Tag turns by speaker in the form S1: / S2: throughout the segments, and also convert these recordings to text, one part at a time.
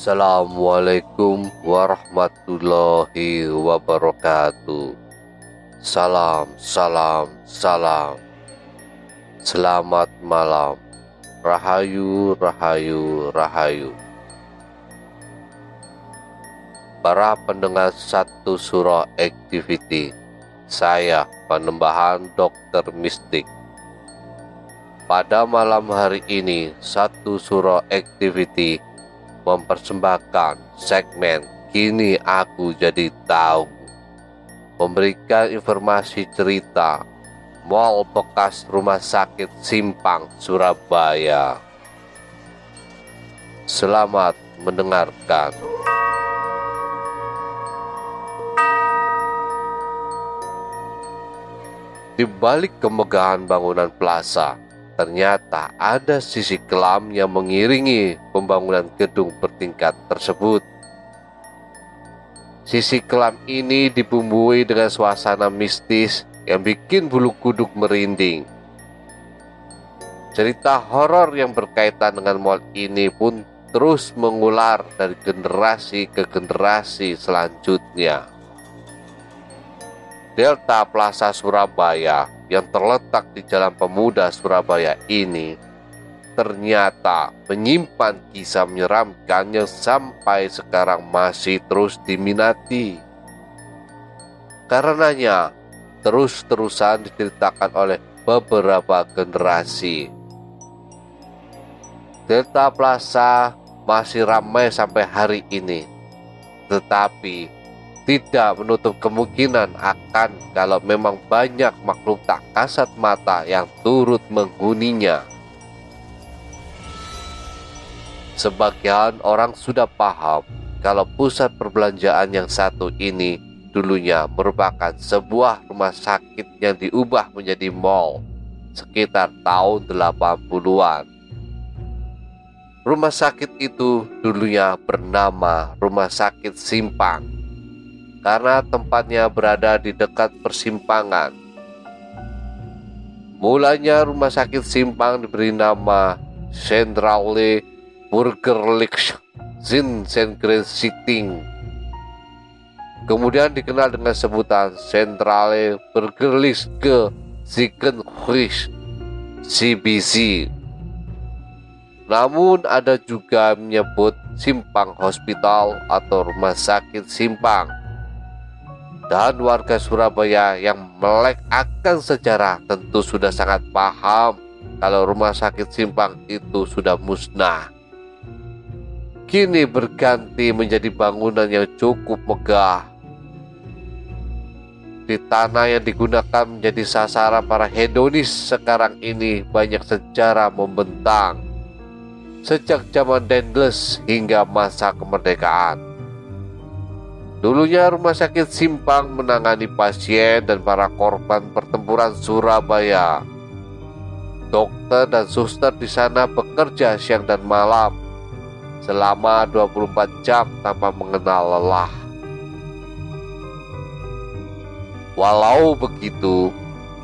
S1: Assalamualaikum warahmatullahi wabarakatuh. Salam, salam, salam. Selamat malam. Rahayu, rahayu, rahayu. Para pendengar satu surah activity, saya penembahan dokter mistik. Pada malam hari ini, satu surah activity mempersembahkan segmen Kini Aku Jadi Tahu memberikan informasi cerita Mall bekas rumah sakit Simpang, Surabaya. Selamat mendengarkan. Di balik kemegahan bangunan plaza, ternyata ada sisi kelam yang mengiringi pembangunan gedung bertingkat tersebut. Sisi kelam ini dibumbui dengan suasana mistis yang bikin bulu kuduk merinding. Cerita horor yang berkaitan dengan mall ini pun terus mengular dari generasi ke generasi selanjutnya. Delta Plaza Surabaya yang terletak di Jalan Pemuda Surabaya ini ternyata menyimpan kisah menyeramkan yang sampai sekarang masih terus diminati. Karenanya, terus-terusan diceritakan oleh beberapa generasi. Delta Plaza masih ramai sampai hari ini, tetapi tidak menutup kemungkinan akan kalau memang banyak makhluk tak kasat mata yang turut menghuninya. Sebagian orang sudah paham kalau pusat perbelanjaan yang satu ini dulunya merupakan sebuah rumah sakit yang diubah menjadi mall sekitar tahun 80-an. Rumah sakit itu dulunya bernama Rumah Sakit Simpang karena tempatnya berada di dekat persimpangan. Mulanya rumah sakit Simpang diberi nama Centrale Burgerlich Sitting. Kemudian dikenal dengan sebutan Centrale Burgerliche Ziekenhuis CBC. Namun ada juga menyebut Simpang Hospital atau Rumah Sakit Simpang dan warga Surabaya yang melek akan sejarah tentu sudah sangat paham kalau rumah sakit Simpang itu sudah musnah. Kini berganti menjadi bangunan yang cukup megah. Di tanah yang digunakan menjadi sasaran para hedonis sekarang ini banyak sejarah membentang. Sejak zaman Dendles hingga masa kemerdekaan. Dulunya rumah sakit Simpang menangani pasien dan para korban pertempuran Surabaya. Dokter dan suster di sana bekerja siang dan malam selama 24 jam tanpa mengenal lelah. Walau begitu,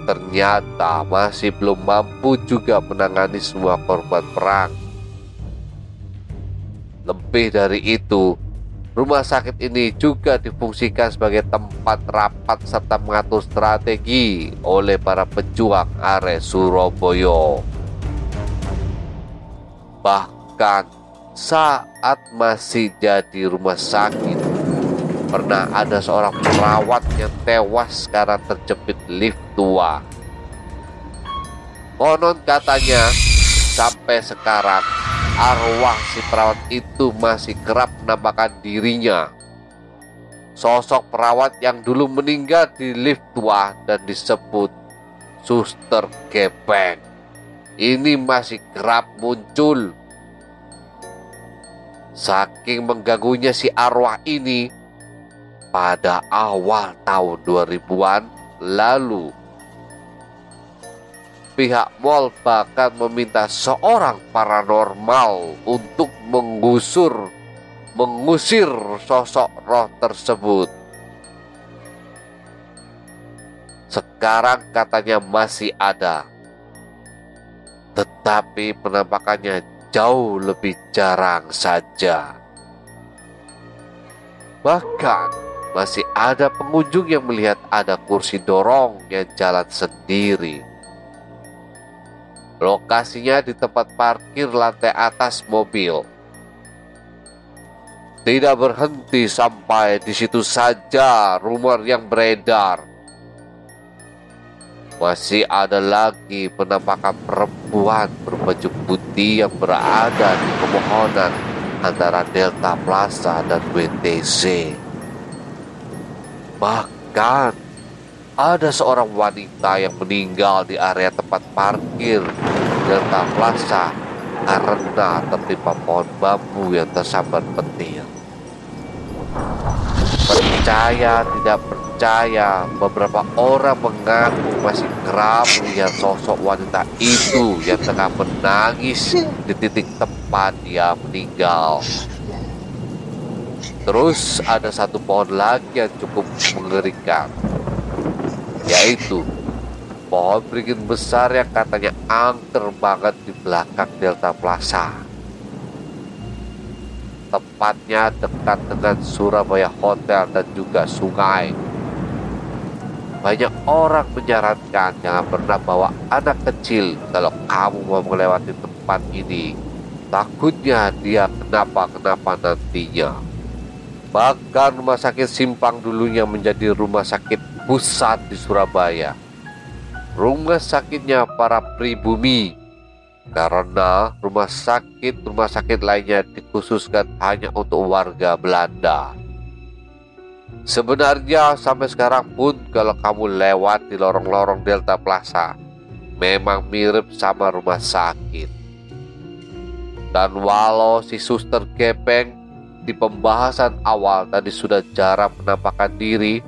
S1: ternyata masih belum mampu juga menangani semua korban perang. Lebih dari itu, rumah sakit ini juga difungsikan sebagai tempat rapat serta mengatur strategi oleh para pejuang are Surabaya. Bahkan saat masih jadi rumah sakit, pernah ada seorang perawat yang tewas karena terjepit lift tua. Konon katanya sampai sekarang arwah si perawat itu masih kerap menampakkan dirinya. Sosok perawat yang dulu meninggal di lift tua dan disebut suster gepeng. Ini masih kerap muncul. Saking mengganggunya si arwah ini, pada awal tahun 2000-an lalu. Pihak mall bahkan meminta seorang paranormal untuk menggusur, mengusir sosok roh tersebut. Sekarang katanya masih ada, tetapi penampakannya jauh lebih jarang saja. Bahkan masih ada pengunjung yang melihat ada kursi dorong yang jalan sendiri. Lokasinya di tempat parkir lantai atas mobil. Tidak berhenti sampai di situ saja rumor yang beredar. Masih ada lagi penampakan perempuan berbaju putih yang berada di pemohonan antara Delta Plaza dan WTC. Bahkan ada seorang wanita yang meninggal di area tempat parkir Delta Plaza karena tertimpa pohon bambu yang tersambar petir. Percaya tidak percaya, beberapa orang mengaku masih kerap melihat sosok wanita itu yang tengah menangis di titik tempat dia meninggal. Terus ada satu pohon lagi yang cukup mengerikan, yaitu pohon beringin besar yang katanya angker banget di belakang Delta Plaza. Tepatnya dekat dengan Surabaya Hotel dan juga sungai. Banyak orang menyarankan jangan pernah bawa anak kecil kalau kamu mau melewati tempat ini. Takutnya dia kenapa-kenapa nantinya. Bahkan rumah sakit Simpang dulunya menjadi rumah sakit pusat di Surabaya. Rumah sakitnya para pribumi karena rumah sakit-rumah sakit lainnya dikhususkan hanya untuk warga Belanda. Sebenarnya sampai sekarang pun kalau kamu lewat di lorong-lorong Delta Plaza, memang mirip sama rumah sakit. Dan walau si suster gepeng di pembahasan awal tadi sudah jarang menampakkan diri,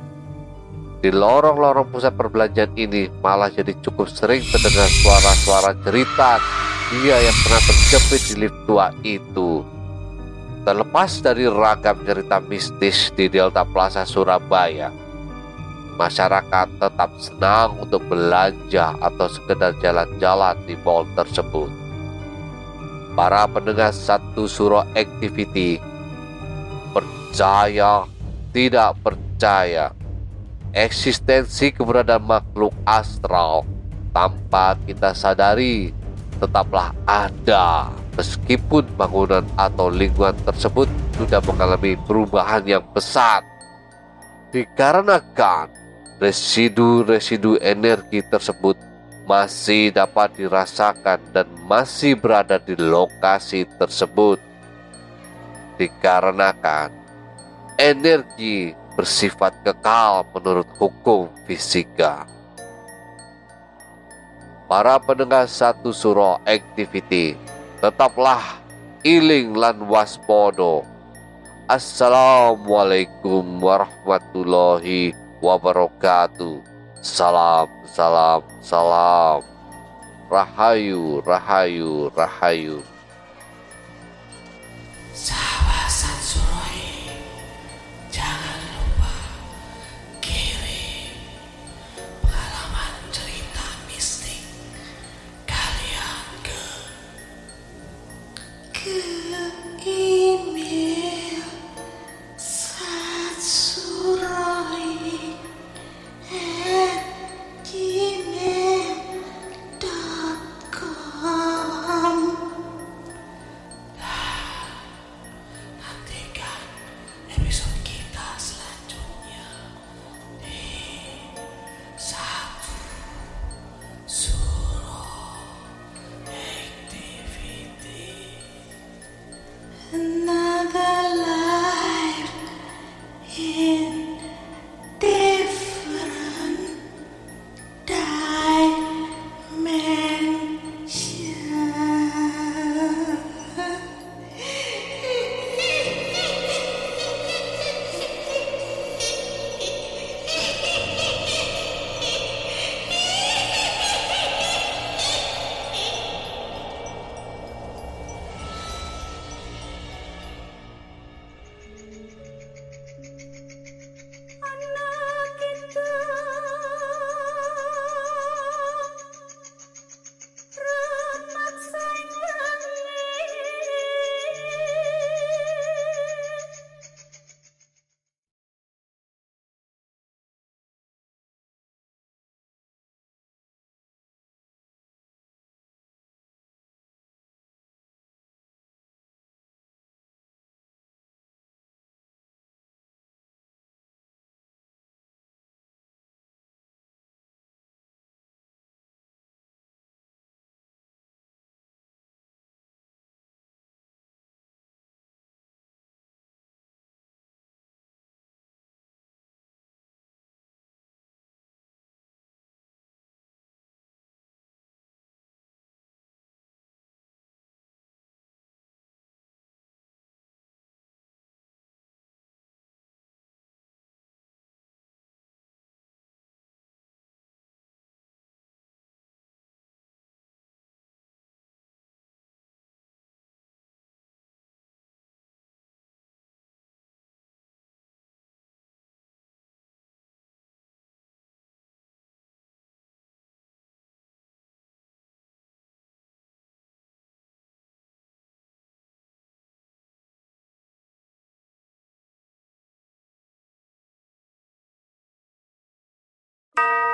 S1: di lorong-lorong pusat perbelanjaan ini malah jadi cukup sering terdengar suara-suara cerita dia yang pernah terjepit di lift tua itu. Terlepas dari ragam cerita mistis di Delta Plaza Surabaya, masyarakat tetap senang untuk belanja atau sekedar jalan-jalan di mall tersebut. Para pendengar satu suro activity percaya, tidak percaya, eksistensi keberadaan makhluk astral tanpa kita sadari tetaplah ada. Meskipun bangunan atau lingkungan tersebut sudah mengalami perubahan yang besar dikarenakan residu-residu energi tersebut masih dapat dirasakan dan masih berada di lokasi tersebut. Dikarenakan energi bersifat kekal menurut hukum fisika. Para pendengar satu suro activity, tetaplah iling lan waspodo. Assalamualaikum warahmatullahi wabarakatuh. Salam, salam, salam. Rahayu, rahayu, rahayu.
S2: Yeah. you